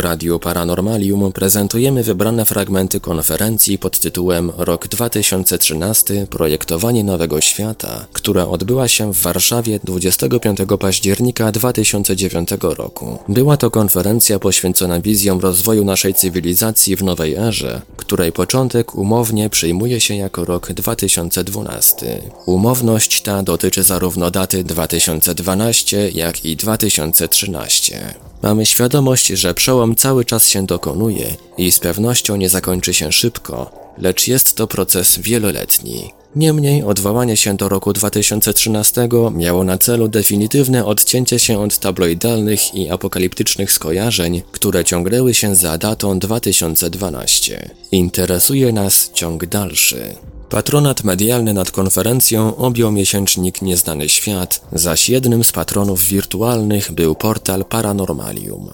Radiu Paranormalium prezentujemy wybrane fragmenty konferencji pod tytułem Rok 2013 Projektowanie Nowego Świata, która odbyła się w Warszawie 25 października 2009 roku. Była to konferencja poświęcona wizjom rozwoju naszej cywilizacji w nowej erze, której początek umownie przyjmuje się jako rok 2012. Umowność ta dotyczy zarówno daty 2012, jak i 2013. Mamy świadomość, że przełom cały czas się dokonuje i z pewnością nie zakończy się szybko, lecz jest to proces wieloletni. Niemniej odwołanie się do roku 2013 miało na celu definitywne odcięcie się od tabloidalnych i apokaliptycznych skojarzeń, które ciągnęły się za datą 2012. Interesuje nas ciąg dalszy. Patronat medialny nad konferencją objął miesięcznik Nieznany Świat, zaś jednym z patronów wirtualnych był portal Paranormalium.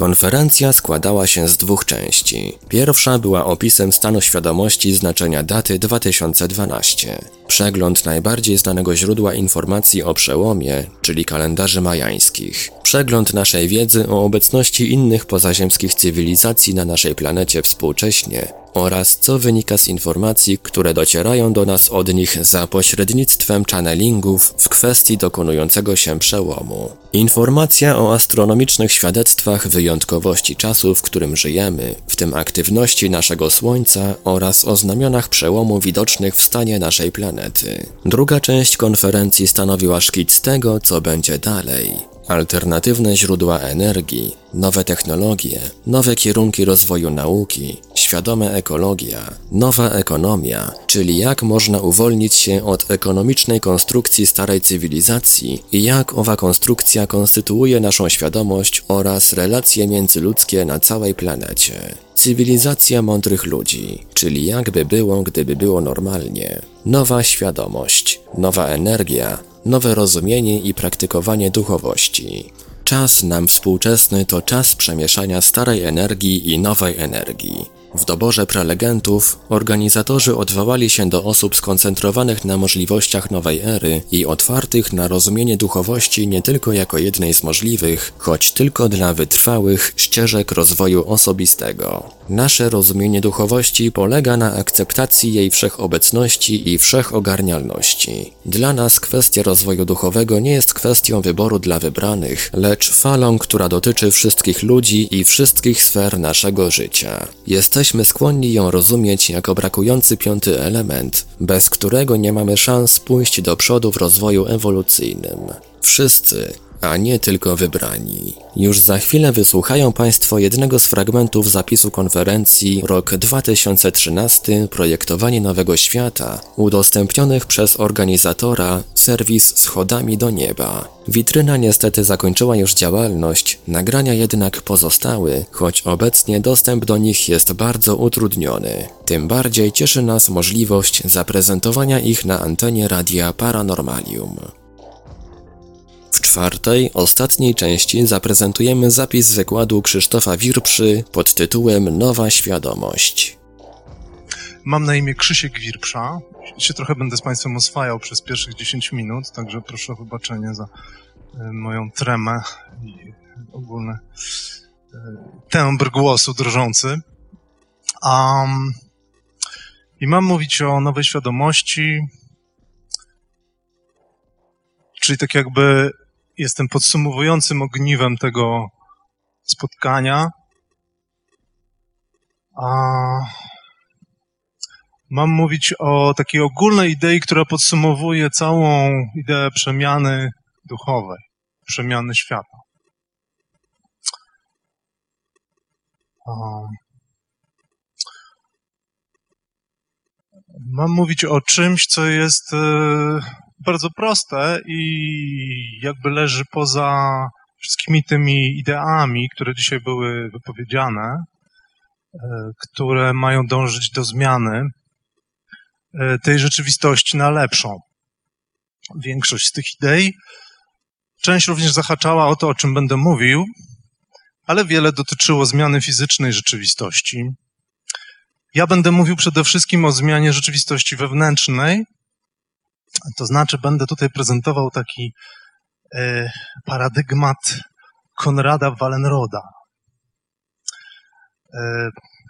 Konferencja składała się z dwóch części. Pierwsza była opisem stanu świadomości znaczenia daty 2012. Przegląd najbardziej znanego źródła informacji o przełomie, czyli kalendarzy majańskich. Przegląd naszej wiedzy o obecności innych pozaziemskich cywilizacji na naszej planecie współcześnie oraz co wynika z informacji, które docierają do nas od nich za pośrednictwem channelingów w kwestii dokonującego się przełomu. Informacja o astronomicznych świadectwach wyjątkowości czasu, w którym żyjemy, w tym aktywności naszego Słońca oraz o znamionach przełomu widocznych w stanie naszej planety. Druga część konferencji stanowiła szkic tego, co będzie dalej alternatywne źródła energii, nowe technologie, nowe kierunki rozwoju nauki, świadoma ekologia, nowa ekonomia, czyli jak można uwolnić się od ekonomicznej konstrukcji starej cywilizacji i jak owa konstrukcja konstytuuje naszą świadomość oraz relacje międzyludzkie na całej planecie. Cywilizacja mądrych ludzi, czyli jakby było, gdyby było normalnie. Nowa świadomość, nowa energia, nowe rozumienie i praktykowanie duchowości. Czas nam współczesny to czas przemieszania starej energii i nowej energii. W doborze prelegentów organizatorzy odwołali się do osób skoncentrowanych na możliwościach nowej ery i otwartych na rozumienie duchowości nie tylko jako jednej z możliwych, choć tylko dla wytrwałych ścieżek rozwoju osobistego. Nasze rozumienie duchowości polega na akceptacji jej wszechobecności i wszechogarnialności. Dla nas kwestia rozwoju duchowego nie jest kwestią wyboru dla wybranych, lecz falą, która dotyczy wszystkich ludzi i wszystkich sfer naszego życia. Jesteśmy jesteśmy skłonni ją rozumieć jako brakujący piąty element, bez którego nie mamy szans pójść do przodu w rozwoju ewolucyjnym. Wszyscy, a nie tylko wybrani. Już za chwilę wysłuchają Państwo jednego z fragmentów zapisu konferencji Rok 2013 Projektowanie Nowego Świata, udostępnionych przez organizatora serwis Schodami do Nieba. Witryna niestety zakończyła już działalność, nagrania jednak pozostały, choć obecnie dostęp do nich jest bardzo utrudniony. Tym bardziej cieszy nas możliwość zaprezentowania ich na antenie radia Paranormalium. W czwartej, ostatniej części zaprezentujemy zapis wykładu Krzysztofa Wirprzy pod tytułem Nowa Świadomość. Mam na imię Krzysiek Wirpsza. Się trochę będę z Państwem oswajał przez pierwszych 10 minut, także proszę o wybaczenie za e, moją tremę i ogólny e, tembr głosu drżący. Um, I mam mówić o nowej świadomości, czyli tak jakby jestem podsumowującym ogniwem tego spotkania. A mam mówić o takiej ogólnej idei, która podsumowuje całą ideę przemiany duchowej, przemiany świata. Mam mówić o czymś, co jest e, bardzo proste i jakby leży poza wszystkimi tymi ideami, które dzisiaj były wypowiedziane, e, które mają dążyć do zmiany e, tej rzeczywistości na lepszą. Większość z tych idei, część również zahaczała o to, o czym będę mówił, ale wiele dotyczyło zmiany fizycznej rzeczywistości. Ja będę mówił przede wszystkim o zmianie rzeczywistości wewnętrznej, to znaczy, będę tutaj prezentował taki e, paradygmat Konrada Wallenroda.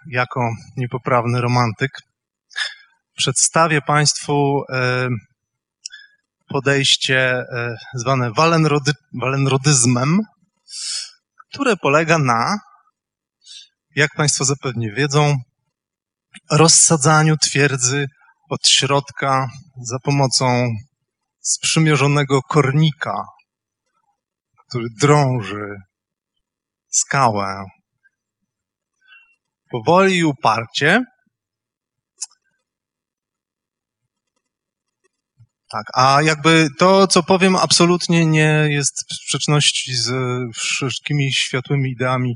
jako niepoprawny romantyk, przedstawię Państwu podejście zwane walenrody, walenrodyzmem, które polega na, jak Państwo zapewnie wiedzą, rozsadzaniu twierdzy od środka za pomocą sprzymierzonego kornika, który drąży skałę. Powoli i uparcie. Tak, a jakby to, co powiem, absolutnie nie jest w sprzeczności z wszystkimi światłymi ideami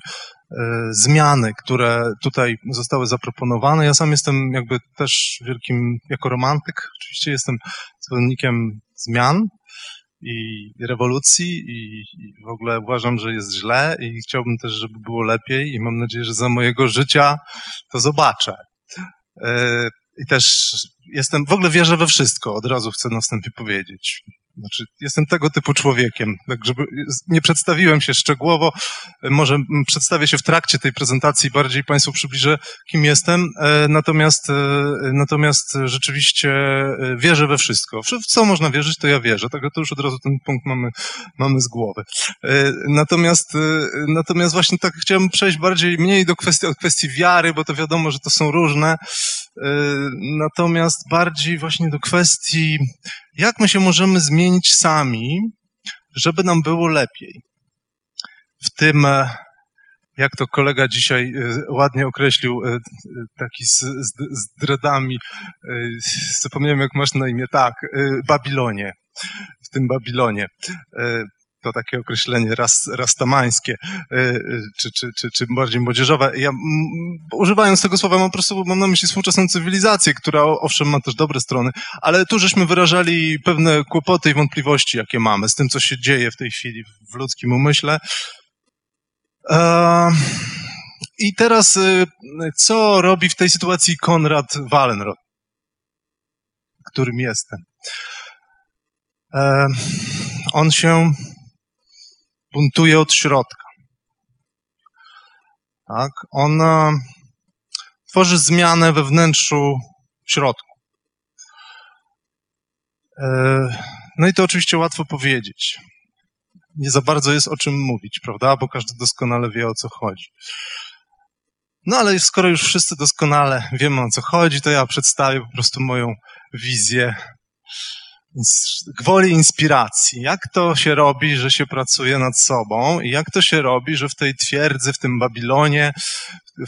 zmiany, które tutaj zostały zaproponowane. Ja sam jestem jakby też wielkim, jako romantyk, oczywiście jestem zwolennikiem zmian i rewolucji i, i, w ogóle uważam, że jest źle i chciałbym też, żeby było lepiej i mam nadzieję, że za mojego życia to zobaczę. E, I też jestem, w ogóle wierzę we wszystko, od razu chcę na wstępie powiedzieć. Znaczy, jestem tego typu człowiekiem, tak żeby nie przedstawiłem się szczegółowo, może przedstawię się w trakcie tej prezentacji, bardziej Państwu przybliżę, kim jestem, e, natomiast, e, natomiast rzeczywiście e, wierzę we wszystko. W co można wierzyć, to ja wierzę, tak to już od razu ten punkt mamy, mamy z głowy. Natomiast, natomiast właśnie tak chciałem przejść bardziej, mniej do kwestii, od kwestii wiary, bo to wiadomo, że to są różne, natomiast bardziej właśnie do kwestii jak my się możemy zmienić sami, żeby nam było lepiej. W tym, e, jak to kolega dzisiaj e, ładnie określił, e, taki z, z, z dreadami, zapomniałem jak masz na imię, tak, Babilonie, w tym Babilonie to takie określenie ras, rastamańskie, e, e, czy, czy, czy, czy bardziej młodzieżowe. Ja używając tego słowa mam po prostu mam na myśli współczesną cywilizację, która owszem ma też dobre strony, ale tu żeśmy wyrażali pewne kłopoty i wątpliwości, jakie mamy z tym, co się dzieje w tej chwili w ludzkim umyśle. I teraz, e, co robi w tej sytuacji Konrad Wallenrod, którym jestem? On się buntuje od środka. Tak? On tworzy zmianę we wnętrzu w środku. E, no i to oczywiście łatwo powiedzieć. Nie za bardzo jest o czym mówić, prawda? Bo każdy doskonale wie o co chodzi. No ale skoro już wszyscy doskonale wiemy o co chodzi, to ja przedstawię po prostu moją wizję gwoli inspiracji. Jak to się robi, że się pracuje nad sobą i jak to się robi, że w tej twierdzy, w tym Babilonie,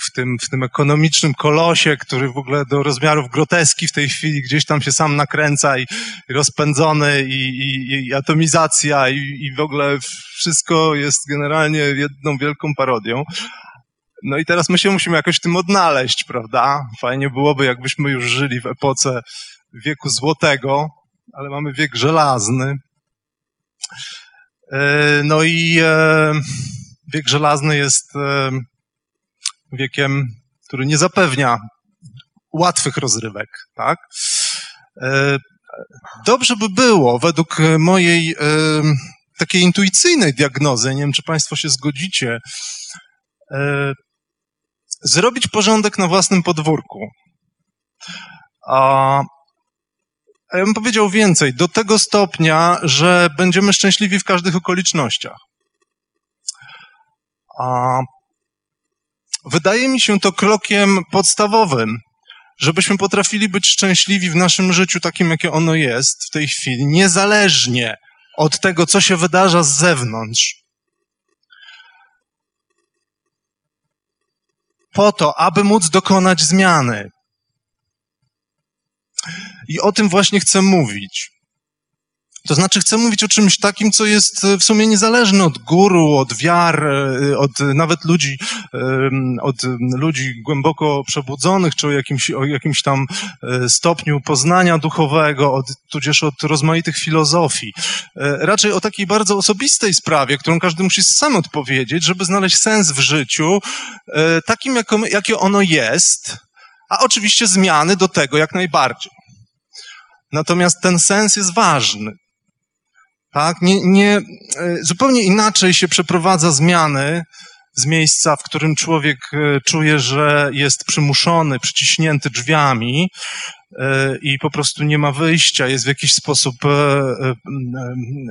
w tym, w tym ekonomicznym kolosie, który w ogóle do rozmiarów groteski w tej chwili gdzieś tam się sam nakręca i, i rozpędzony i, i, i atomizacja i, i w ogóle wszystko jest generalnie jedną wielką parodią. No i teraz my się musimy jakoś tym odnaleźć, prawda? Fajnie byłoby, jakbyśmy już żyli w epoce wieku złotego, ale mamy wiek żelazny. E, no i e, wiek żelazny jest e, wiekiem, który nie zapewnia łatwych rozrywek, tak? Dobrze by było, według mojej takiej intuicyjnej diagnozy, nie wiem, czy Państwo się zgodzicie, zrobić porządek na własnym podwórku. A a ja bym powiedział więcej, do tego stopnia, że będziemy szczęśliwi w każdych okolicznościach. A wydaje mi się to krokiem podstawowym, żebyśmy potrafili być szczęśliwi w naszym życiu takim, jakie ono jest w tej chwili, niezależnie od tego, co się wydarza z zewnątrz. Po to, aby móc dokonać zmiany. I o tym właśnie chcę mówić. To znaczy, chcę mówić o czymś takim, co jest e, w sumie niezależne od guru, od wiar, e, od nawet ludzi, od ludzi głęboko przebudzonych, czy o jakimś, o jakimś tam e, stopniu poznania duchowego, od, tudzież od rozmaitych filozofii. Raczej o takiej bardzo osobistej sprawie, którą każdy musi sam odpowiedzieć, żeby znaleźć sens w życiu, takim, jakie ono jest, a oczywiście zmiany do tego jak najbardziej. Natomiast ten sens jest ważny. Tak? Nie, nie, e, zupełnie inaczej się przeprowadza zmiany z miejsca, w którym człowiek e, czuje, że jest przymuszony, przyciśnięty drzwiami e, i po prostu nie ma wyjścia, jest w jakiś sposób,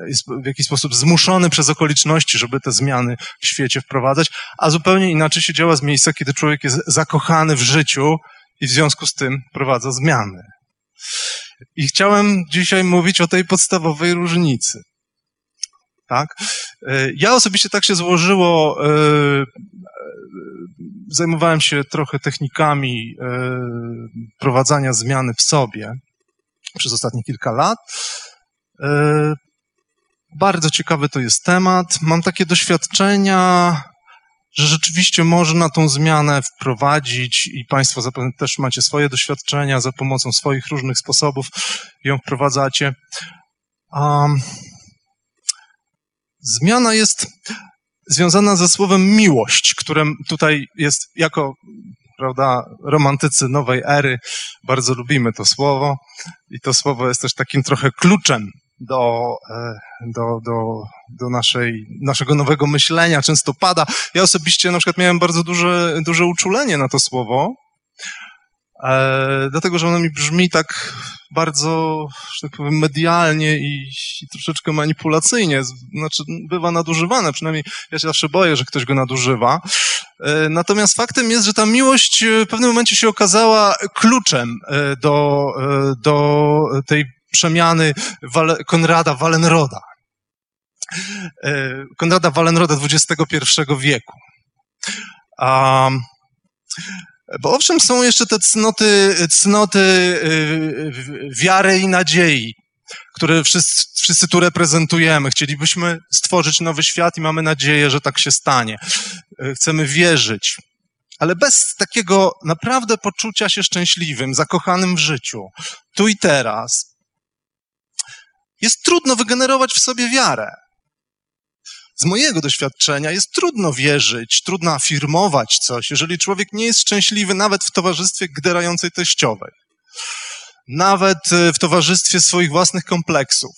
jest w jakiś sposób zmuszony przez okoliczności, żeby te zmiany w świecie wprowadzać, a zupełnie inaczej się działa z miejsca, kiedy człowiek jest zakochany w życiu i w związku z tym prowadza zmiany. I chciałem dzisiaj mówić o tej podstawowej różnicy. Tak? E, ja osobiście tak się złożyło, e, e, zajmowałem się trochę technikami prowadzenia zmiany w sobie przez ostatnie kilka lat. Bardzo ciekawy to jest temat. Mam takie doświadczenia, że rzeczywiście można tą zmianę wprowadzić i Państwo zapewne też macie swoje doświadczenia, za pomocą swoich różnych sposobów ją wprowadzacie. Um, Zmiana jest związana ze słowem miłość, które tutaj jest jako, prawda, romantycy nowej ery, bardzo lubimy to słowo i to słowo jest też takim trochę kluczem do, e, do, do, do naszej, naszego nowego myślenia, często pada. Ja osobiście na przykład miałem bardzo duże, duże uczulenie na to słowo, E, dlatego, że ono mi brzmi tak bardzo, że tak powiem, medialnie i, i, troszeczkę manipulacyjnie. Znaczy, bywa nadużywane, przynajmniej ja się zawsze boję, że ktoś go nadużywa. E, natomiast faktem jest, że ta miłość w pewnym momencie się okazała kluczem e, do, e, do tej przemiany Konrada Wallenroda. E, Konrada Wallenroda XXI wieku. Bo owszem, są jeszcze te cnoty, cnoty y, wiary i nadziei, które wszyscy, wszyscy tu reprezentujemy. Chcielibyśmy stworzyć nowy świat i mamy nadzieję, że tak się stanie. Y, chcemy wierzyć. Ale bez takiego naprawdę poczucia się szczęśliwym, zakochanym w życiu, tu i teraz, jest trudno wygenerować w sobie wiarę. Z mojego doświadczenia jest trudno wierzyć, trudno afirmować coś, jeżeli człowiek nie jest szczęśliwy nawet w towarzystwie gderającej teściowej, nawet e, w towarzystwie swoich własnych kompleksów,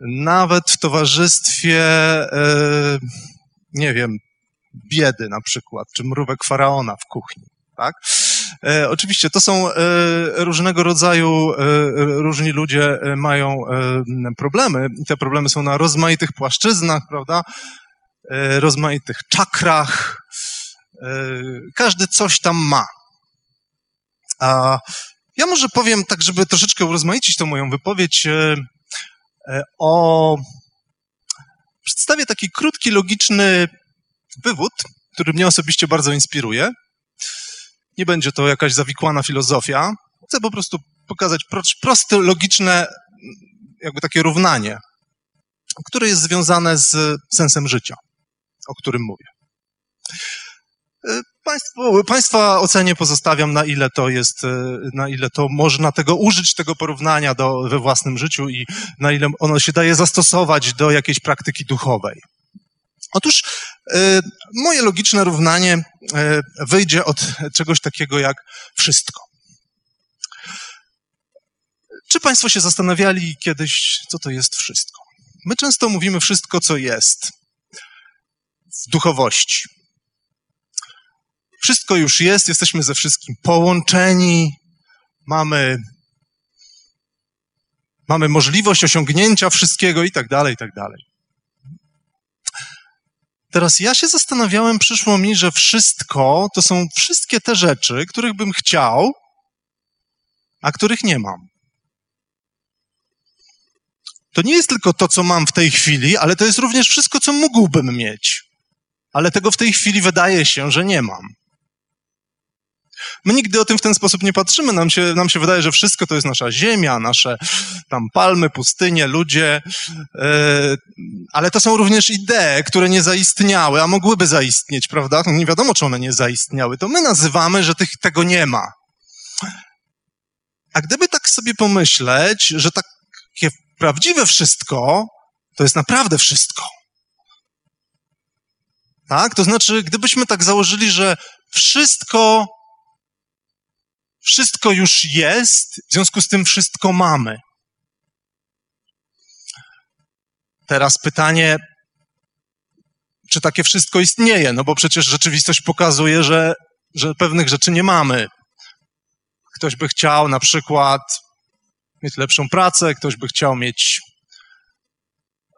nawet w towarzystwie, e, nie wiem, biedy na przykład, czy mrówek faraona w kuchni tak? E, oczywiście to są e, różnego rodzaju, e, różni ludzie mają problemy te problemy są na rozmaitych płaszczyznach, prawda? Rozmaitych czakrach. Każdy coś tam ma. A ja może powiem tak, żeby troszeczkę urozmaicić tą moją wypowiedź o przedstawię taki krótki, logiczny wywód, który mnie osobiście bardzo inspiruje. Nie będzie to jakaś zawikłana filozofia. Chcę po prostu pokazać proste, logiczne, jakby takie równanie, które jest związane z sensem życia, o którym mówię. E, państwo, państwa ocenie pozostawiam, na ile to jest, e, na ile to można tego użyć, tego porównania do, we własnym życiu i na ile ono się daje zastosować do jakiejś praktyki duchowej. Otóż moje logiczne równanie e, wyjdzie od czegoś takiego jak wszystko. Czy Państwo się zastanawiali kiedyś, co to jest wszystko? My często mówimy wszystko, co jest w duchowości. Wszystko już jest, jesteśmy ze wszystkim połączeni, mamy, mamy możliwość osiągnięcia wszystkiego i tak dalej, i tak dalej. Teraz ja się zastanawiałem, przyszło mi, że wszystko to są wszystkie te rzeczy, których bym chciał, a których nie mam. To nie jest tylko to, co mam w tej chwili, ale to jest również wszystko, co mógłbym mieć. Ale tego w tej chwili wydaje się, że nie mam. My nigdy o tym w ten sposób nie patrzymy. Nam się, nam się wydaje, że wszystko to jest nasza ziemia, nasze tam palmy, pustynie, ludzie, yy, ale to są również idee, które nie zaistniały, a mogłyby zaistnieć, prawda? No nie wiadomo, czy one nie zaistniały. To my nazywamy, że tych, tego nie ma. A gdyby tak sobie pomyśleć, że takie prawdziwe wszystko to jest naprawdę wszystko. Tak? To znaczy, gdybyśmy tak założyli, że wszystko wszystko już jest, w związku z tym wszystko mamy. Teraz pytanie, czy takie wszystko istnieje, no bo przecież rzeczywistość pokazuje, że, że pewnych rzeczy nie mamy. Ktoś by chciał na przykład mieć lepszą pracę, ktoś by chciał mieć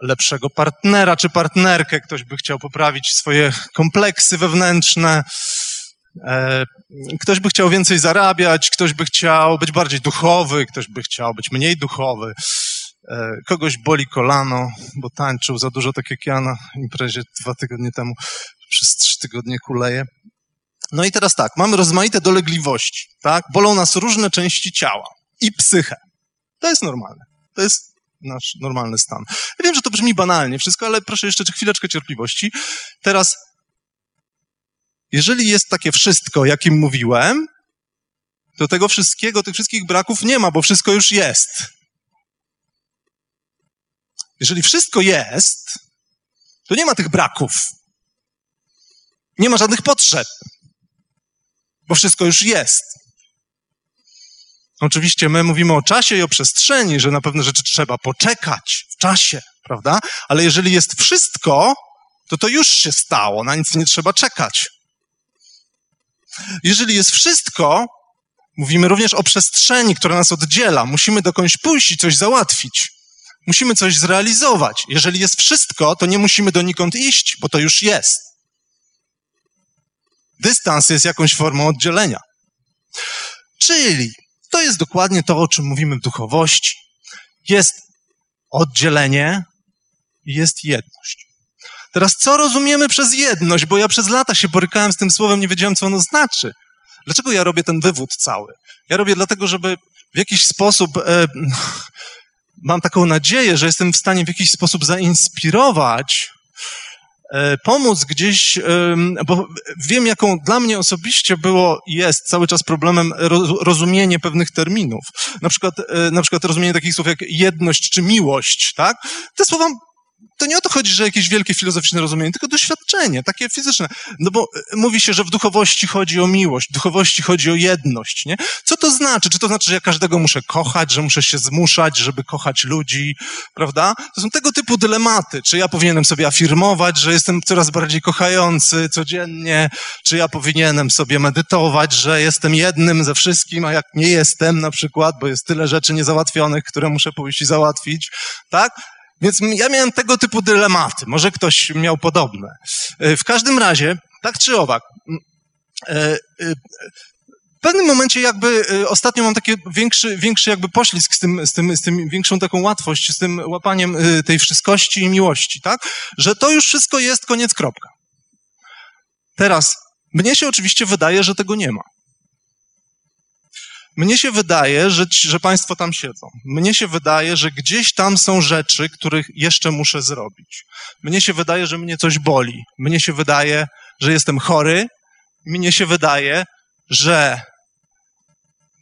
lepszego partnera czy partnerkę, ktoś by chciał poprawić swoje kompleksy wewnętrzne, ktoś by chciał więcej zarabiać, ktoś by chciał być bardziej duchowy, ktoś by chciał być mniej duchowy, e, kogoś boli kolano, bo tańczył za dużo, tak jak ja na imprezie dwa tygodnie temu, przez trzy tygodnie kuleje. No i teraz tak, mamy rozmaite dolegliwości, tak? Bolą nas różne części ciała i psychę. To jest normalne. To jest nasz normalny stan. Ja wiem, że to brzmi banalnie wszystko, ale proszę jeszcze chwileczkę cierpliwości. Teraz, jeżeli jest takie wszystko, jakim mówiłem, to tego wszystkiego, tych wszystkich braków nie ma, bo wszystko już jest. Jeżeli wszystko jest, to nie ma tych braków. Nie ma żadnych potrzeb, bo wszystko już jest. Oczywiście my mówimy o czasie i o przestrzeni, że na pewne rzeczy trzeba poczekać w czasie, prawda? Ale jeżeli jest wszystko, to to już się stało, na nic nie trzeba czekać. Jeżeli jest wszystko, mówimy również o przestrzeni, która nas oddziela. Musimy dokądś pójść i coś załatwić. Musimy coś zrealizować. Jeżeli jest wszystko, to nie musimy donikąd iść, bo to już jest. Dystans jest jakąś formą oddzielenia. Czyli to jest dokładnie to, o czym mówimy w duchowości. Jest oddzielenie i jest jedność. Teraz, co rozumiemy przez jedność? Bo ja przez lata się borykałem z tym słowem, nie wiedziałem, co ono znaczy. Dlaczego ja robię ten wywód cały? Ja robię dlatego, żeby w jakiś sposób, e, mam taką nadzieję, że jestem w stanie w jakiś sposób zainspirować E, pomóc gdzieś, bo wiem, jaką dla mnie osobiście było i jest cały czas problemem rozumienie pewnych terminów. Na przykład, e, na przykład rozumienie takich słów jak jedność czy miłość, tak? Te słowa to nie o to chodzi, że jakieś wielkie filozoficzne rozumienie, tylko doświadczenie, takie fizyczne. No bo e, mówi się, że w duchowości chodzi o miłość, w duchowości chodzi o jedność, nie? Co to znaczy? Czy to znaczy, że ja każdego muszę kochać, że muszę się zmuszać, żeby kochać ludzi, prawda? To są tego typu dylematy. Czy ja powinienem sobie afirmować, że jestem coraz bardziej kochający codziennie? Czy ja powinienem sobie medytować, że jestem jednym ze wszystkim, a jak nie jestem na przykład, bo jest tyle rzeczy niezałatwionych, które muszę pójść i załatwić, tak? Więc ja miałem tego typu dylematy. Może ktoś miał podobne. E, w każdym razie, tak czy owak, e, e, w pewnym momencie jakby ostatnio mam taki większy, większy jakby poślizg z tym, z, tym, z tym, większą taką łatwość, z tym łapaniem tej wszystkości i miłości, tak? Że to już wszystko jest koniec, kropka. Teraz, mnie się oczywiście wydaje, że tego nie ma. Mnie się wydaje, że, że Państwo tam siedzą. Mnie się wydaje, że gdzieś tam są rzeczy, których jeszcze muszę zrobić. Mnie się wydaje, że mnie coś boli. Mnie się wydaje, że jestem chory. Mnie się wydaje, że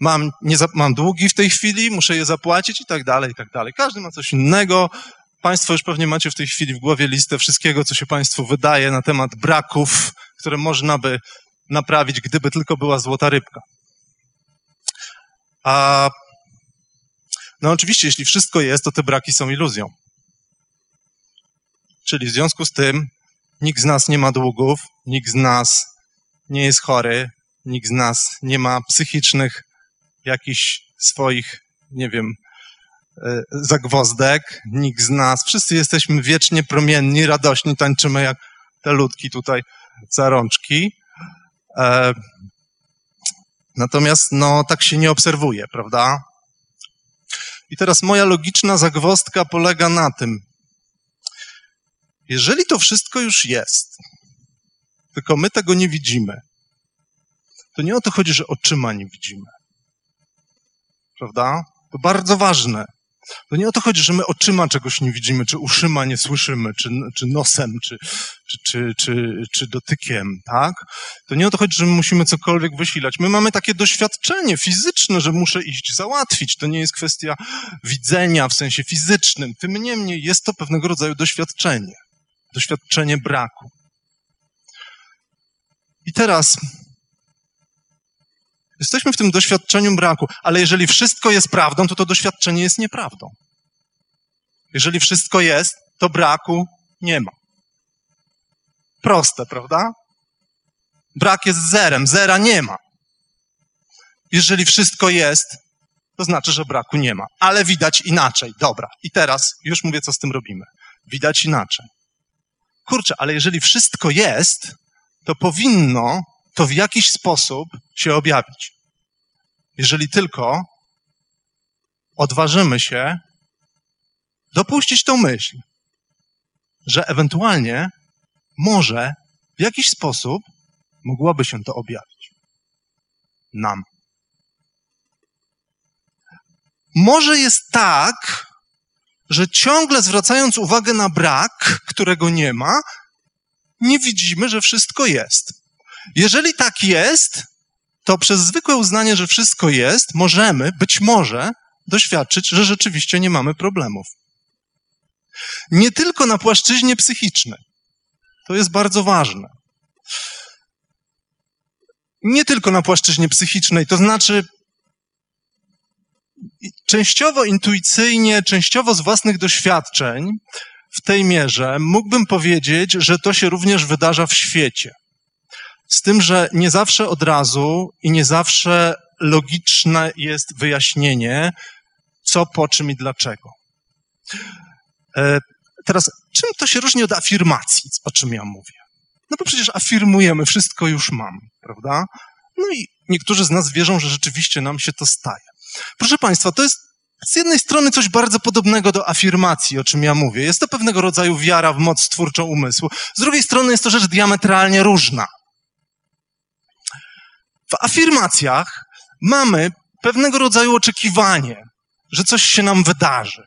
mam, nie, mam długi w tej chwili, muszę je zapłacić i tak dalej, i tak dalej. Każdy ma coś innego. Państwo już pewnie macie w tej chwili w głowie listę wszystkiego, co się Państwu wydaje na temat braków, które można by naprawić, gdyby tylko była złota rybka. A no oczywiście, jeśli wszystko jest, to te braki są iluzją. Czyli w związku z tym nikt z nas nie ma długów, nikt z nas nie jest chory, nikt z nas nie ma psychicznych jakichś swoich, nie wiem, e, zagwozdek, nikt z nas, wszyscy jesteśmy wiecznie promienni, radośni, tańczymy jak te ludki tutaj za rączki. Natomiast no, tak się nie obserwuje, prawda? I teraz moja logiczna zagwostka polega na tym, jeżeli to wszystko już jest, tylko my tego nie widzimy, to nie o to chodzi, że oczyma nie widzimy. Prawda? To bardzo ważne. To nie o to chodzi, że my oczyma czegoś nie widzimy, czy uszyma nie słyszymy, czy, czy nosem, czy, czy, czy, czy, czy dotykiem, tak? To nie o to chodzi, że my musimy cokolwiek wysilać. My mamy takie doświadczenie fizyczne, że muszę iść załatwić. To nie jest kwestia widzenia w sensie fizycznym. Tym niemniej jest to pewnego rodzaju doświadczenie. Doświadczenie braku. I teraz Jesteśmy w tym doświadczeniu braku, ale jeżeli wszystko jest prawdą, to to doświadczenie jest nieprawdą. Jeżeli wszystko jest, to braku nie ma. Proste, prawda? Brak jest zerem, zera nie ma. Jeżeli wszystko jest, to znaczy, że braku nie ma. Ale widać inaczej. Dobra. I teraz już mówię, co z tym robimy. Widać inaczej. Kurczę, ale jeżeli wszystko jest, to powinno to w jakiś sposób się objawić. Jeżeli tylko odważymy się dopuścić tą myśl, że ewentualnie może w jakiś sposób mogłoby się to objawić nam. Może jest tak, że ciągle zwracając uwagę na brak, którego nie ma, nie widzimy, że wszystko jest. Jeżeli tak jest, to przez zwykłe uznanie, że wszystko jest, możemy, być może, doświadczyć, że rzeczywiście nie mamy problemów. Nie tylko na płaszczyźnie psychicznej. To jest bardzo ważne. Nie tylko na płaszczyźnie psychicznej, to znaczy częściowo intuicyjnie, częściowo z własnych doświadczeń, w tej mierze mógłbym powiedzieć, że to się również wydarza w świecie. Z tym, że nie zawsze od razu i nie zawsze logiczne jest wyjaśnienie, co, po czym i dlaczego. E, teraz, czym to się różni od afirmacji, o czym ja mówię? No bo przecież afirmujemy, wszystko już mam, prawda? No i niektórzy z nas wierzą, że rzeczywiście nam się to staje. Proszę Państwa, to jest z jednej strony coś bardzo podobnego do afirmacji, o czym ja mówię. Jest to pewnego rodzaju wiara w moc twórczą umysłu. Z drugiej strony jest to rzecz diametralnie różna. W afirmacjach mamy pewnego rodzaju oczekiwanie, że coś się nam wydarzy.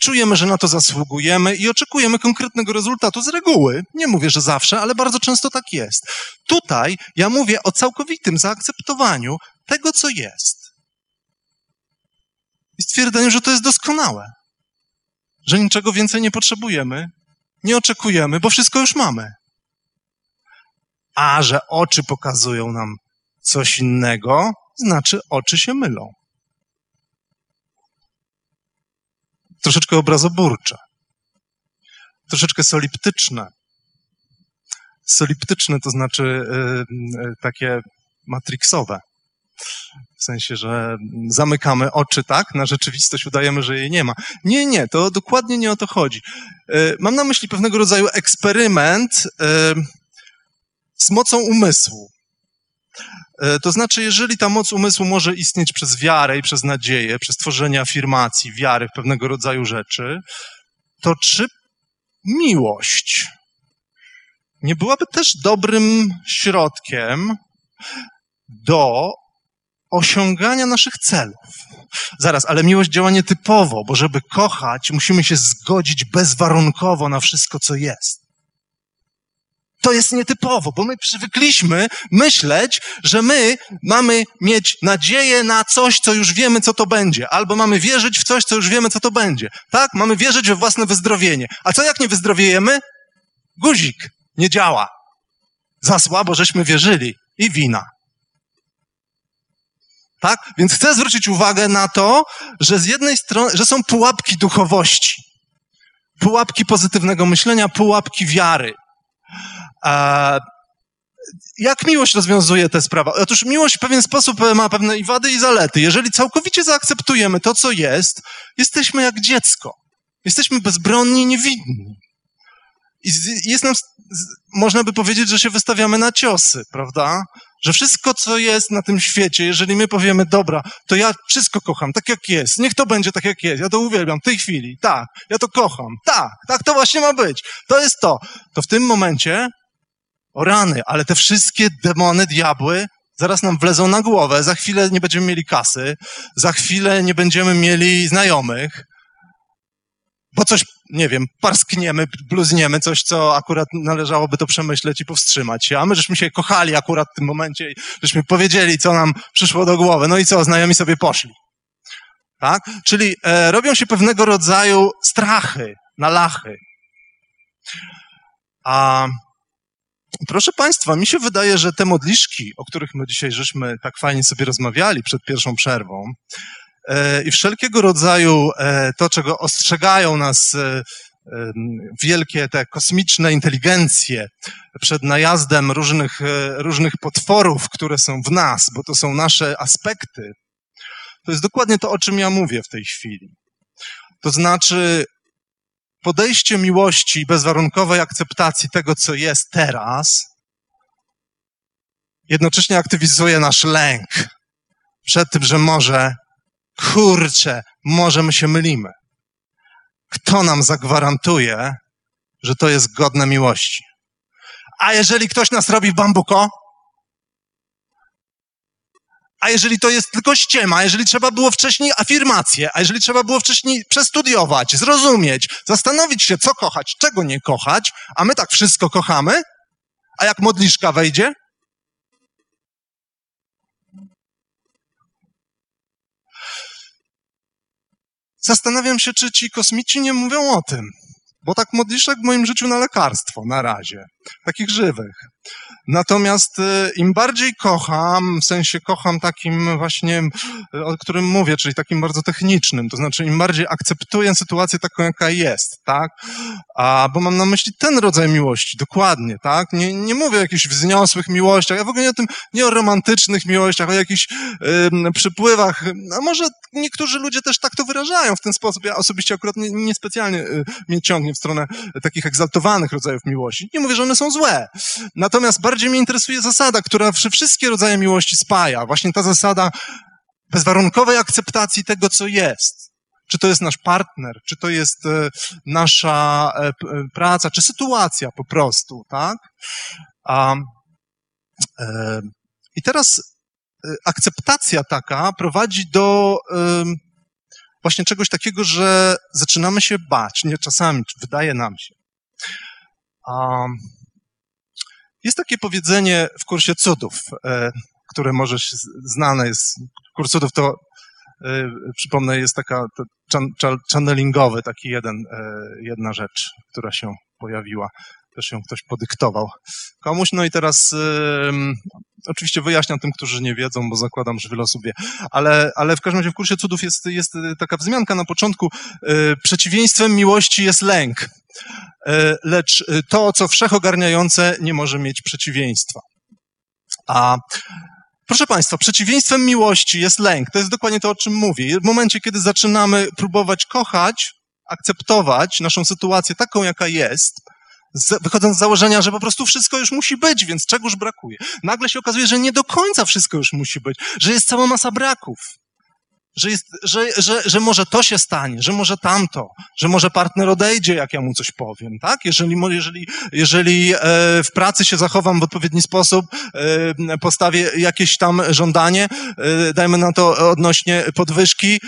Czujemy, że na to zasługujemy i oczekujemy konkretnego rezultatu z reguły. Nie mówię, że zawsze, ale bardzo często tak jest. Tutaj ja mówię o całkowitym zaakceptowaniu tego, co jest i stwierdzeniu, że to jest doskonałe, że niczego więcej nie potrzebujemy, nie oczekujemy, bo wszystko już mamy. A że oczy pokazują nam coś innego, znaczy oczy się mylą. Troszeczkę obrazoburcze, troszeczkę soliptyczne. Soliptyczne to znaczy yy, takie matrixowe. W sensie, że zamykamy oczy, tak, na rzeczywistość, udajemy, że jej nie ma. Nie, nie, to dokładnie nie o to chodzi. E, mam na myśli pewnego rodzaju eksperyment e, z mocą umysłu. E, to znaczy, jeżeli ta moc umysłu może istnieć przez wiarę i przez nadzieję, przez tworzenie afirmacji, wiary w pewnego rodzaju rzeczy, to czy miłość nie byłaby też dobrym środkiem do osiągania naszych celów. Zaraz, ale miłość działa nietypowo, bo żeby kochać, musimy się zgodzić bezwarunkowo na wszystko, co jest. To jest nietypowo, bo my przywykliśmy myśleć, że my mamy mieć nadzieję na coś, co już wiemy, co to będzie, albo mamy wierzyć w coś, co już wiemy, co to będzie. Tak? Mamy wierzyć we własne wyzdrowienie. A co jak nie wyzdrowiejemy? Guzik nie działa. Za słabo żeśmy wierzyli i wina. Tak? Więc chcę zwrócić uwagę na to, że z jednej strony, że są pułapki duchowości, pułapki pozytywnego myślenia, pułapki wiary. E, jak miłość rozwiązuje tę sprawę? Otóż miłość w pewien sposób ma pewne i wady, i zalety. Jeżeli całkowicie zaakceptujemy to, co jest, jesteśmy jak dziecko. Jesteśmy bezbronni niewinni. I jest nam, można by powiedzieć, że się wystawiamy na ciosy, prawda? Że wszystko, co jest na tym świecie, jeżeli my powiemy, dobra, to ja wszystko kocham, tak jak jest, niech to będzie tak jak jest, ja to uwielbiam w tej chwili, tak, ja to kocham, tak, tak to właśnie ma być, to jest to. To w tym momencie, o rany, ale te wszystkie demony, diabły zaraz nam wlezą na głowę, za chwilę nie będziemy mieli kasy, za chwilę nie będziemy mieli znajomych, bo coś, nie wiem, parskniemy, bluzniemy, coś, co akurat należałoby to przemyśleć i powstrzymać się. A my żeśmy się kochali akurat w tym momencie i żeśmy powiedzieli, co nam przyszło do głowy. No i co, znajomi sobie poszli. Tak? Czyli e, robią się pewnego rodzaju strachy, nalachy. A proszę Państwa, mi się wydaje, że te modliszki, o których my dzisiaj żeśmy tak fajnie sobie rozmawiali przed pierwszą przerwą, E, i wszelkiego rodzaju e, to, czego ostrzegają nas e, wielkie te kosmiczne inteligencje przed najazdem różnych, różnych potworów, które są w nas, bo to są nasze aspekty, to jest dokładnie to, o czym ja mówię w tej chwili. To znaczy podejście miłości, bezwarunkowej akceptacji tego, co jest teraz, jednocześnie aktywizuje nasz lęk przed tym, że może, kurczę, może my się mylimy. Kto nam zagwarantuje, że to jest godne miłości? A jeżeli ktoś nas robi w bambuko? A jeżeli to jest tylko ściema, jeżeli trzeba było wcześniej afirmację, a jeżeli trzeba było wcześniej przestudiować, zrozumieć, zastanowić się, co kochać, czego nie kochać, a my tak wszystko kochamy, a jak modliszka wejdzie? Zastanawiam się, czy ci kosmici nie mówią o tym, bo tak modliszek w moim życiu na lekarstwo na razie, takich żywych. Natomiast y, im bardziej kocham, w sensie kocham takim właśnie, y, o którym mówię, czyli takim bardzo technicznym, to znaczy im bardziej akceptuję sytuację taką, jaka jest, tak? A, bo mam na myśli ten rodzaj miłości, dokładnie, tak? Nie, nie mówię o jakichś wzniosłych miłościach, ja w ogóle nie o tym, nie o romantycznych miłościach, o jakichś przypływach. A może niektórzy ludzie też tak to wyrażają w ten sposób. Ja osobiście akurat nie, niespecjalnie y, mnie ciągnie w stronę takich egzaltowanych rodzajów miłości. Nie mówię, że one są złe. Natomiast bardziej mnie interesuje zasada, która wszystkie rodzaje miłości spaja. Właśnie ta zasada bezwarunkowej akceptacji tego, co jest. Czy to jest nasz partner, czy to jest e, nasza e, praca, czy sytuacja po prostu, tak? A, e, I teraz akceptacja taka prowadzi do właśnie czegoś takiego, że zaczynamy się bać, nie czasami, wydaje nam się. Jest takie powiedzenie w kursie cudów, e, które może znane jest. Kurs cudów to, e, przypomnę, jest taka channelingowy, taki jeden, e, jedna rzecz, która się pojawiła. Też ją ktoś podyktował komuś. No i teraz oczywiście wyjaśniam tym, którzy nie wiedzą, bo zakładam, że wiele osób wie. Ale, ale w każdym razie w kursie cudów jest, jest taka wzmianka na początku. Przeciwieństwem miłości jest lęk. E, lecz e, to, co wszechogarniające, nie może mieć przeciwieństwa. A Proszę Państwa, przeciwieństwem miłości jest lęk. To jest dokładnie to, o czym mówię. W momencie, kiedy zaczynamy próbować kochać, akceptować naszą sytuację taką, jaka jest, wychodząc z założenia, że po prostu wszystko już musi być, więc czegoż brakuje. Nagle się okazuje, że nie do końca wszystko już musi być, że jest cała masa braków że, jest, że, że, że może to się stanie, że może tamto, że może partner odejdzie, jak ja mu coś powiem, tak? Jeżeli, jeżeli, jeżeli e, w pracy się zachowam w odpowiedni sposób, e, postawię jakieś tam żądanie, e, dajmy na to odnośnie podwyżki,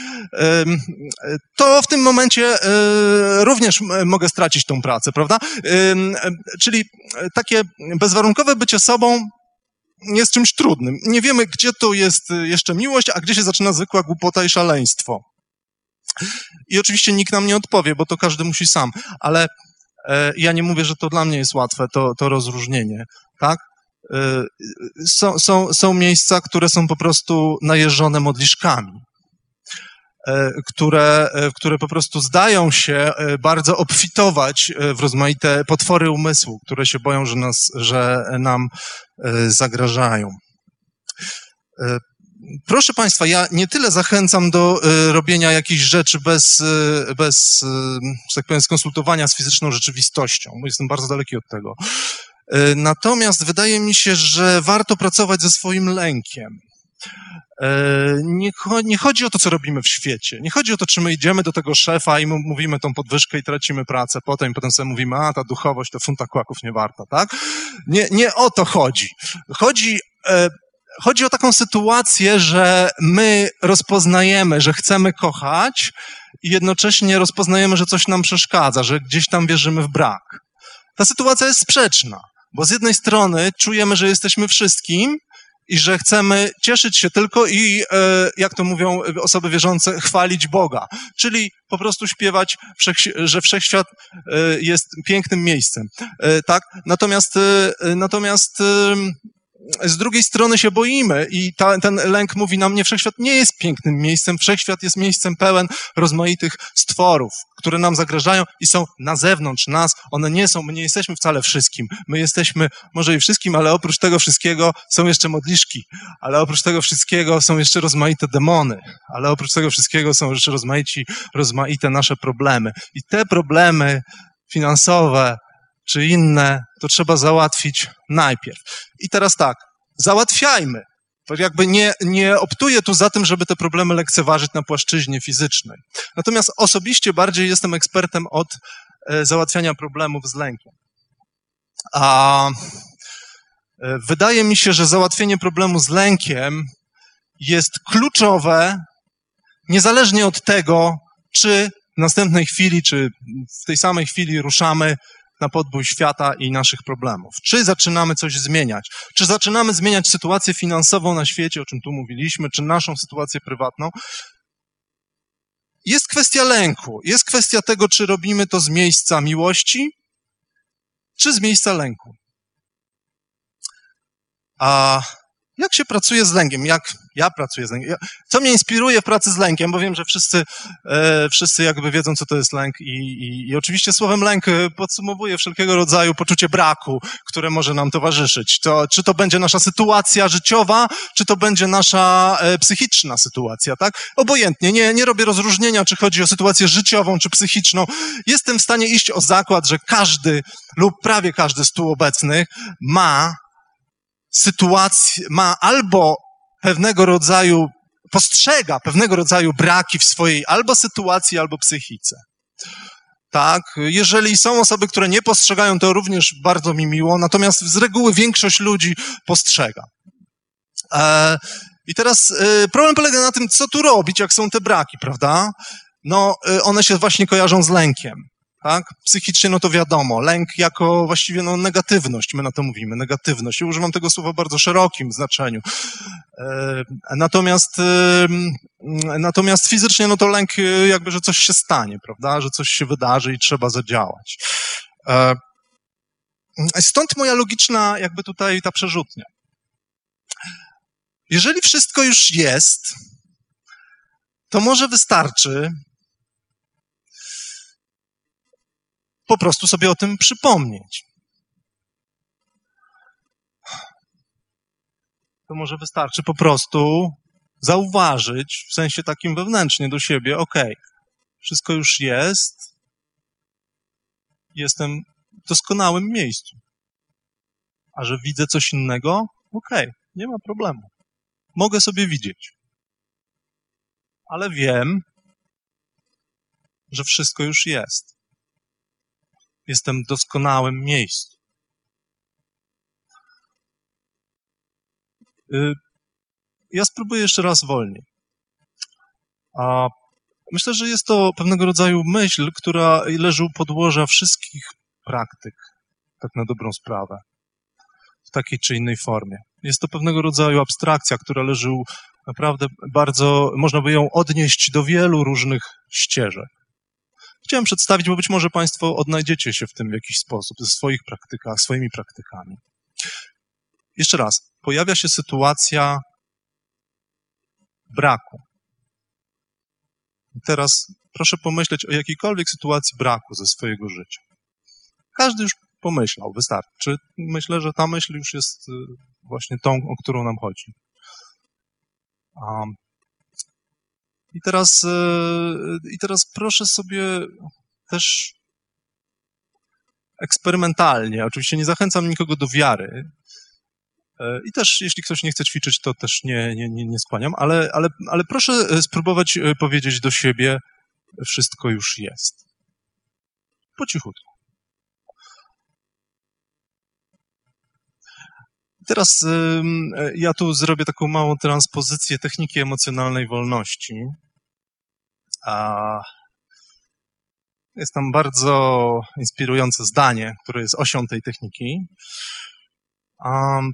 to w tym momencie również mogę stracić tą pracę, prawda? Czyli takie bezwarunkowe bycie sobą jest czymś trudnym. Nie wiemy, gdzie to jest y, jeszcze miłość, a gdzie się zaczyna zwykła głupota i szaleństwo. I oczywiście nikt nam nie odpowie, bo to każdy musi sam, ale e, ja nie mówię, że to dla mnie jest łatwe, to, to rozróżnienie, tak? E, są, są, są miejsca, które są po prostu najeżone modliszkami. E, które, e, które po prostu zdają się e, bardzo obfitować w rozmaite potwory umysłu, które się boją, że, nas, że nam zagrażają. Proszę Państwa, ja nie tyle zachęcam do robienia jakichś rzeczy bez, bez że tak powiem, skonsultowania z fizyczną rzeczywistością, jestem bardzo daleki od tego. Natomiast wydaje mi się, że warto pracować ze swoim lękiem. E, nie, nie, chodzi o to, co robimy w świecie. Nie chodzi o to, czy my idziemy do tego szefa i mu mówimy tą podwyżkę i tracimy pracę potem potem sobie mówimy, a ta duchowość to funta kłaków nie warta, tak? Nie, nie o to chodzi. Chodzi, e, chodzi o taką sytuację, że my rozpoznajemy, że chcemy kochać i jednocześnie rozpoznajemy, że coś nam przeszkadza, że gdzieś tam wierzymy w brak. Ta sytuacja jest sprzeczna, bo z jednej strony czujemy, że jesteśmy wszystkim, i że chcemy cieszyć się tylko i, e, jak to mówią osoby wierzące, chwalić Boga. Czyli po prostu śpiewać, że wszechświat e, jest pięknym miejscem. E, tak? Natomiast, natomiast z drugiej strony się boimy i ta, ten lęk mówi nam, nie, wszechświat nie jest pięknym miejscem, wszechświat jest miejscem pełen rozmaitych stworów, które nam zagrażają i są na zewnątrz nas, one nie są, my nie jesteśmy wcale wszystkim, my jesteśmy może i wszystkim, ale oprócz tego wszystkiego są jeszcze modliszki, ale oprócz tego wszystkiego są jeszcze rozmaite demony, ale oprócz tego wszystkiego są jeszcze rozmaici, rozmaite nasze problemy. I te problemy finansowe, czy inne, to trzeba załatwić najpierw. I teraz tak, załatwiajmy. To jakby nie, nie optuję tu za tym, żeby te problemy lekceważyć na płaszczyźnie fizycznej. Natomiast osobiście bardziej jestem ekspertem od e, załatwiania problemów z lękiem. A e, wydaje mi się, że załatwienie problemu z lękiem jest kluczowe, niezależnie od tego, czy w następnej chwili, czy w tej samej chwili ruszamy na podbój świata i naszych problemów. Czy zaczynamy coś zmieniać? Czy zaczynamy zmieniać sytuację finansową na świecie, o czym tu mówiliśmy, czy naszą sytuację prywatną? Jest kwestia lęku. Jest kwestia tego, czy robimy to z miejsca miłości, czy z miejsca lęku. A jak się pracuje z lękiem? Jak ja pracuję z lękiem? Co mnie inspiruje w pracy z lękiem? Bo wiem, że wszyscy, e, wszyscy jakby wiedzą, co to jest lęk i, i, i oczywiście słowem lęk e, podsumowuje wszelkiego rodzaju poczucie braku, które może nam towarzyszyć. To, czy to będzie nasza sytuacja życiowa, czy to będzie nasza e, psychiczna sytuacja, tak? Obojętnie, nie, nie robię rozróżnienia, czy chodzi o sytuację życiową, czy psychiczną. Jestem w stanie iść o zakład, że każdy lub prawie każdy z tu obecnych ma sytuację, ma albo pewnego rodzaju, postrzega pewnego rodzaju braki w swojej albo sytuacji, albo psychice. Tak, jeżeli są osoby, które nie postrzegają, to również bardzo mi miło, natomiast z reguły większość ludzi postrzega. E, I teraz e, problem polega na tym, co tu robić, jak są te braki, prawda? No, e, one się właśnie kojarzą z lękiem tak? Psychicznie, no to wiadomo, lęk jako właściwie no, negatywność, my na to mówimy, negatywność. I używam tego słowa w bardzo szerokim znaczeniu. E, natomiast, natomiast fizycznie, no to lęk e, jakby, że coś się stanie, prawda? Że coś się wydarzy i trzeba zadziałać. E, stąd moja logiczna jakby tutaj ta przerzutnia. Jeżeli wszystko już jest, to może wystarczy, po prostu sobie o tym przypomnieć. To może wystarczy po prostu zauważyć, w sensie takim wewnętrznie do siebie, ok, wszystko już jest, jestem w doskonałym miejscu. A że widzę coś innego, ok, nie ma problemu. Mogę sobie widzieć. Ale wiem, że wszystko już jest. Jestem w doskonałym miejscu. Y, ja spróbuję jeszcze raz wolniej. A myślę, że jest to pewnego rodzaju myśl, która leży u podłoża wszystkich praktyk, tak na dobrą sprawę, w takiej czy innej formie. Jest to pewnego rodzaju abstrakcja, która leży naprawdę bardzo, można by ją odnieść do wielu różnych ścieżek chciałem przedstawić, bo być może Państwo odnajdziecie się w tym w jakiś sposób, ze swoich praktykach, swoimi praktykami. Jeszcze raz, pojawia się sytuacja braku. Teraz proszę pomyśleć o jakiejkolwiek sytuacji braku ze swojego życia. Każdy już pomyślał, wystarczy. Myślę, że ta myśl już jest y, właśnie tą, o którą nam chodzi. I teraz, e, I teraz proszę sobie też eksperymentalnie, oczywiście nie zachęcam nikogo do wiary, e, i też, jeśli ktoś nie chce ćwiczyć, to też nie, nie, nie, nie skłaniam, ale, ale, ale proszę e, spróbować powiedzieć do siebie, wszystko już jest. Po cichutku. Teraz ja tu zrobię taką małą transpozycję techniki emocjonalnej wolności. A jest tam bardzo inspirujące zdanie, które jest osią tej techniki. Um,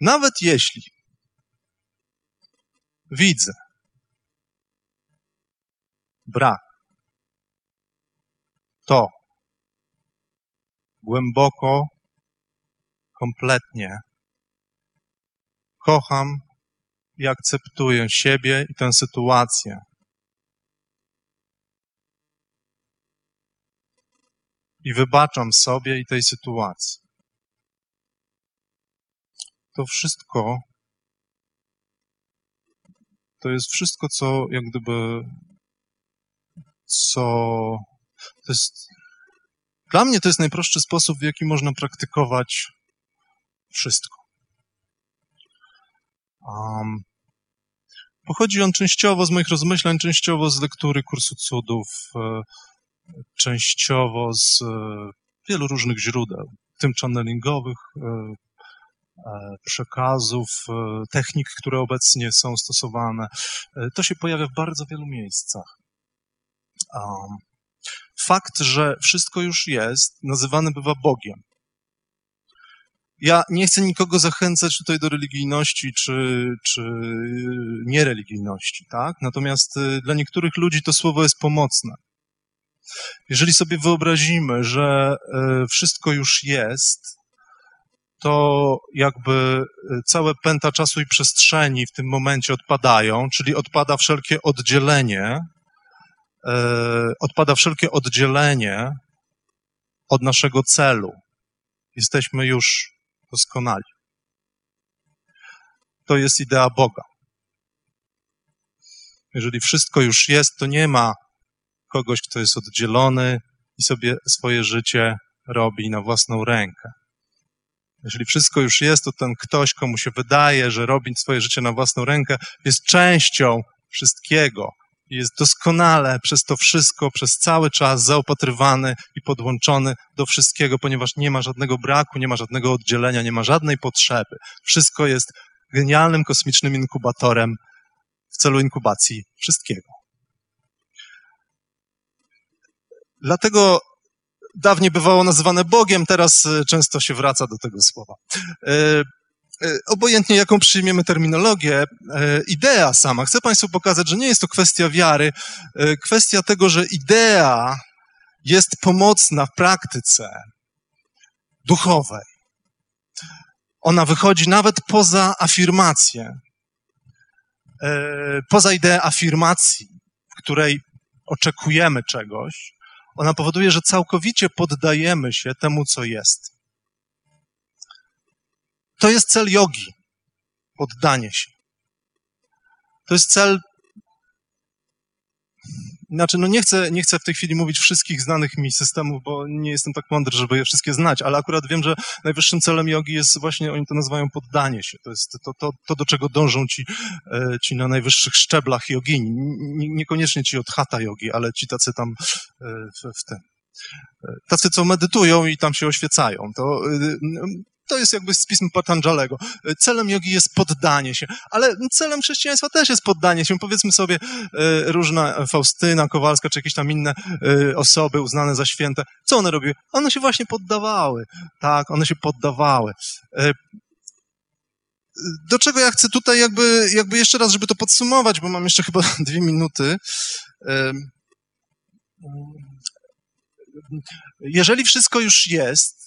nawet jeśli widzę brak, to głęboko kompletnie kocham i akceptuję siebie i tę sytuację. I wybaczam sobie i tej sytuacji. To wszystko to jest wszystko, co jak gdyby, co to jest, dla mnie to jest najprostszy sposób, w jaki można praktykować wszystko. Um, pochodzi on częściowo z moich rozmyślań, częściowo z lektury kursu cudów, e, częściowo z e, wielu różnych źródeł, w tym channelingowych, e, przekazów, technik, które obecnie są stosowane. To się pojawia w bardzo wielu miejscach. Fakt, że wszystko już jest, nazywany bywa Bogiem. Ja nie chcę nikogo zachęcać tutaj do religijności czy, czy niereligijności, tak? Natomiast y, dla niektórych ludzi to słowo jest pomocne. Jeżeli sobie wyobrazimy, że y, wszystko już jest, to jakby y, całe pęta czasu i przestrzeni w tym momencie odpadają, czyli odpada wszelkie oddzielenie, odpada wszelkie oddzielenie od naszego celu. Jesteśmy już doskonali. To jest idea Boga. Jeżeli wszystko już jest, to nie ma kogoś, kto jest oddzielony i sobie swoje życie robi na własną rękę. Jeżeli wszystko już jest, to ten ktoś, komu się wydaje, że robi swoje życie na własną rękę, jest częścią wszystkiego, jest doskonale przez to wszystko, przez cały czas zaopatrywany i podłączony do wszystkiego, ponieważ nie ma żadnego braku, nie ma żadnego oddzielenia, nie ma żadnej potrzeby. Wszystko jest genialnym kosmicznym inkubatorem w celu inkubacji wszystkiego. Dlatego dawniej bywało nazywane Bogiem, teraz często się wraca do tego słowa. E, obojętnie jaką przyjmiemy terminologię, e, idea sama, chcę Państwu pokazać, że nie jest to kwestia wiary, e, kwestia tego, że idea jest pomocna w praktyce duchowej. Ona wychodzi nawet poza afirmację, poza ideę afirmacji, w której oczekujemy czegoś. Ona powoduje, że całkowicie poddajemy się temu, co jest. To jest cel jogi. Poddanie się. To jest cel. Znaczy, no nie chcę, nie chcę w tej chwili mówić wszystkich znanych mi systemów, bo nie jestem tak mądry, żeby je wszystkie znać, ale akurat wiem, że najwyższym celem jogi jest właśnie, oni to nazywają poddanie się. To jest to, to, to do czego dążą ci, e, ci na najwyższych szczeblach jogini. Niekoniecznie ci od hatha jogi, ale ci tacy tam e, w, w tym e, tacy, co medytują i tam się oświecają. To to jest jakby z pism Patanjalego. Celem jogi jest poddanie się, ale celem chrześcijaństwa też jest poddanie się. Powiedzmy sobie, e, różna Faustyna Kowalska, czy jakieś tam inne e, osoby uznane za święte. Co one robiły? One się właśnie poddawały. Tak, one się poddawały. E, do czego ja chcę tutaj jakby, jakby jeszcze raz, żeby to podsumować, bo mam jeszcze chyba dwie minuty. Jeżeli wszystko już jest,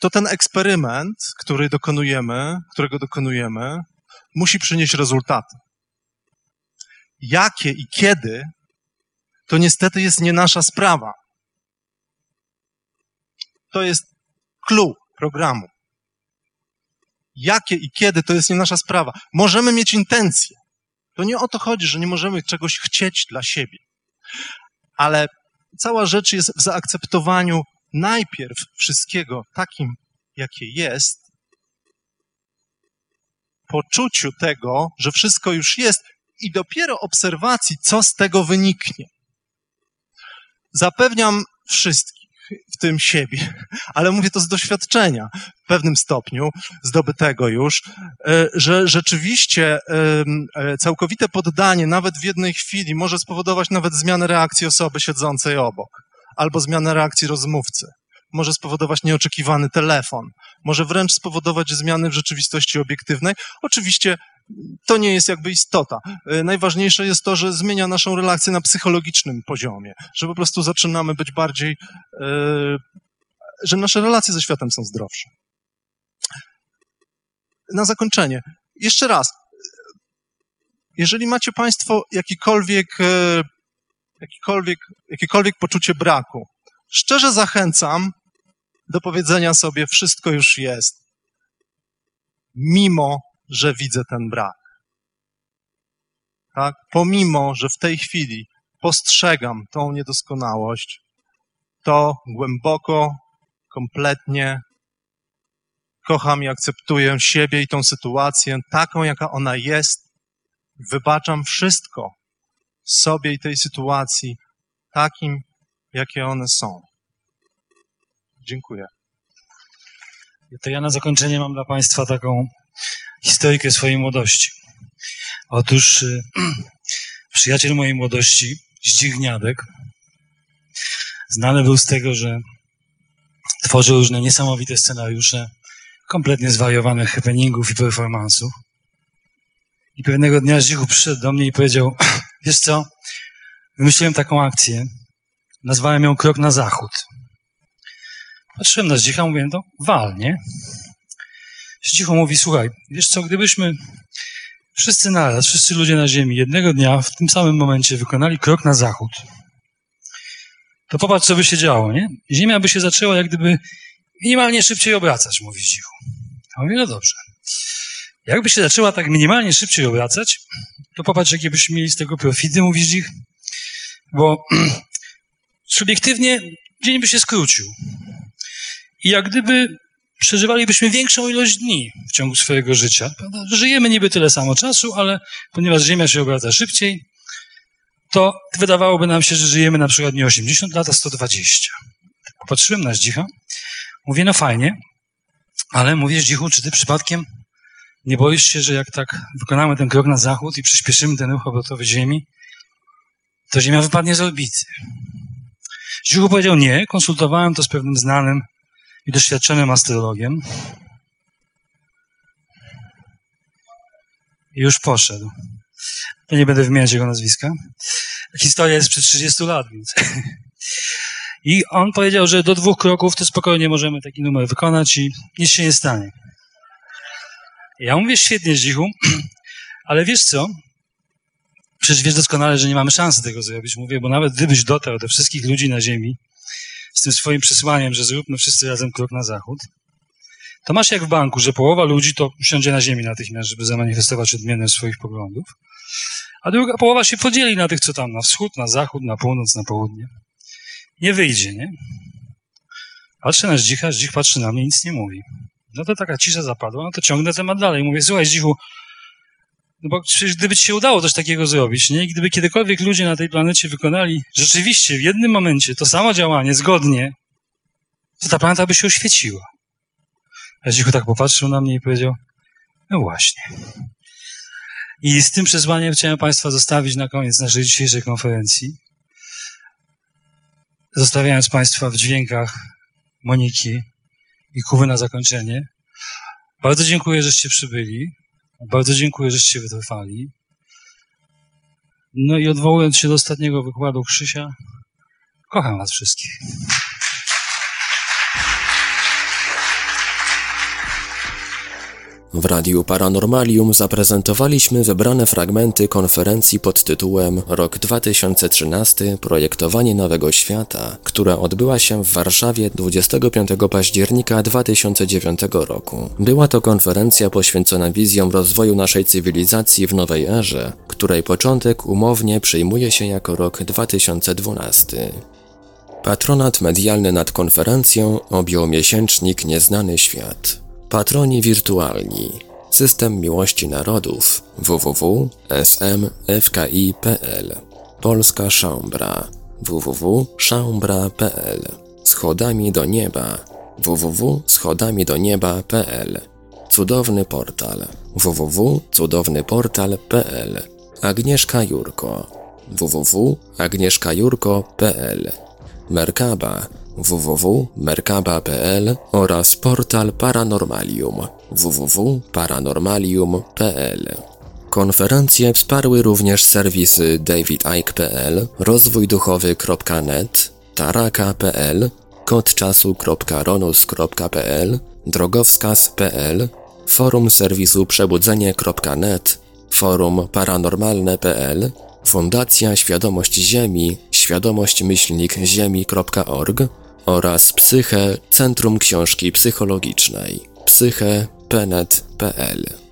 to ten eksperyment, który dokonujemy, którego dokonujemy, musi przynieść rezultaty. Jakie i kiedy, to niestety jest nie nasza sprawa. To jest clue programu. Jakie i kiedy, to jest nie nasza sprawa. Możemy mieć intencje. To nie o to chodzi, że nie możemy czegoś chcieć dla siebie. Ale cała rzecz jest w zaakceptowaniu najpierw wszystkiego takim, jakie jest, poczuciu tego, że wszystko już jest i dopiero obserwacji, co z tego wyniknie. Zapewniam wszystkich, w tym siebie, ale mówię to z doświadczenia w pewnym stopniu, zdobytego już, e, że rzeczywiście e, całkowite poddanie, nawet w jednej chwili, może spowodować nawet zmianę reakcji osoby siedzącej obok albo zmianę reakcji rozmówcy. Może spowodować nieoczekiwany telefon, może wręcz spowodować zmiany w rzeczywistości obiektywnej. Oczywiście to nie jest jakby istota. E, najważniejsze jest to, że zmienia naszą relację na psychologicznym poziomie, że po prostu zaczynamy być bardziej, e, że nasze relacje ze światem są zdrowsze. na zakończenie, jeszcze raz, jeżeli macie Państwo jakikolwiek, jakikolwiek, jakiekolwiek poczucie braku, szczerze zachęcam do powiedzenia sobie, wszystko już jest, mimo że widzę ten brak. Tak? Pomimo, że w tej chwili postrzegam tą niedoskonałość, to głęboko, kompletnie kocham i akceptuję siebie i tą sytuację taką, jaka ona jest. Wybaczam wszystko sobie i tej sytuacji takim, jakie one są. Dziękuję. To ja na zakończenie mam dla Państwa taką historykę swojej młodości. Otóż y, przyjaciel mojej młodości, Zdzigniadek, znany był z tego, że tworzył różne niesamowite scenariusze, kompletnie zwariowanych happeningów i performansów. I pewnego dnia Zdzichu przyszedł do mnie i powiedział, wiesz co, wymyśliłem taką akcję, nazwałem ją Krok na Zachód. Patrzyłem na Zdzicha, mówię, to wal, nie? Mówi, słuchaj, wiesz co, gdybyśmy wszyscy naraz, wszyscy ludzie na Ziemi jednego dnia w tym samym momencie wykonali krok na zachód, to popatrz, co by się działo, nie? Ziemia by się zaczęła jak gdyby minimalnie szybciej obracać, mówi Zdzichu. A mówię, no dobrze. Jakby się zaczęła tak minimalnie szybciej obracać, to popatrz, jakie byśmy mieli z tego profity, mówi Zdzik, bo subiektywnie dzień by się skrócił. I jak gdyby przeżywalibyśmy większą ilość dni w ciągu swojego życia. Prawda? Żyjemy niby tyle samo czasu, ale ponieważ Ziemia się obraca szybciej, to wydawałoby nam się, że żyjemy na przykład nie 80 lat, a 120. Popatrzyłem na Zdzicha, mówię, no fajnie, ale mówię, Zdzichu, czy ty przypadkiem nie boisz się, że jak tak wykonamy ten krok na zachód i przyspieszymy ten ruch obrotowy Ziemi, to Ziemia wypadnie z orbity? Zdzichu powiedział, nie, konsultowałem to z pewnym znanym i doświadczonym astrologiem. I już poszedł. To nie będę wymieniać jego nazwiska. Historia jest przed 30 lat, więc. I on powiedział, że do dwóch kroków to spokojnie możemy taki numer wykonać i nic się nie stanie. Ja mówię świetnie, Zdzichu, ale wiesz co? Przecież wiesz doskonale, że nie mamy szansy tego zrobić. Mówię, bo nawet gdybyś dotarł do wszystkich ludzi na Ziemi z tym swoim przesłaniem, że zróbmy wszyscy razem krok na zachód, to masz jak w banku, że połowa ludzi to usiądzie na ziemi natychmiast, żeby zamanifestować odmienność swoich poglądów, a druga połowa się podzieli na tych, co tam na wschód, na zachód, na północ, na południe. Nie wyjdzie, nie? Patrzę na Zdzicha, Zdzik patrzy na mnie, nic nie mówi. No to taka cisza zapadła, no to ciągnę temat dalej. Mówię, słuchaj Zdzichu, no bo przecież gdyby ci się udało coś takiego zrobić, nie? I gdyby kiedykolwiek ludzie na tej planecie wykonali rzeczywiście w jednym momencie to samo działanie, zgodnie, to ta planeta by się oświeciła. A Zdzichu tak popatrzył na mnie i powiedział, no właśnie. I z tym przesłaniem chciałem Państwa zostawić na koniec naszej dzisiejszej konferencji. Zostawiając Państwa w dźwiękach Moniki i Kuwy na zakończenie. Bardzo dziękuję, żeście przybyli. Bardzo dziękuję, żeście wytrwali. No i odwołując się do ostatniego wykładu Krzysia, kocham Was wszystkich. W Radiu Paranormalium zaprezentowaliśmy wybrane fragmenty konferencji pod tytułem Rok 2013 Projektowanie Nowego Świata, która odbyła się w Warszawie 25 października 2009 roku. Była to konferencja poświęcona wizjom rozwoju naszej cywilizacji w nowej erze, której początek umownie przyjmuje się jako rok 2012. Patronat medialny nad konferencją objął miesięcznik Nieznany Świat. Patroni wirtualni. System Miłości Narodów. www.smfki.pl Polska Szaumbra www.szaumbra.pl Schodami do nieba. www.schodamidonieba.pl Cudowny portal. www.cudownyportal.pl Agnieszka Jurko. www.agnieszkajurko.pl Merkaba www.merkaba.pl oraz portal Paranormalium www.paranormalium.pl. Konferencje wsparły również serwisy davidike.pl, rozwójduchowy.net, taraka.pl, kodczasu.ronus.pl, drogowskaz.pl, forum serwisu przebudzenie.net, forum paranormalne.pl, Fundacja Świadomość Ziemi, świadomość-ziemi.org oraz Psyche Centrum Książki Psychologicznej, psyche.penet.pl.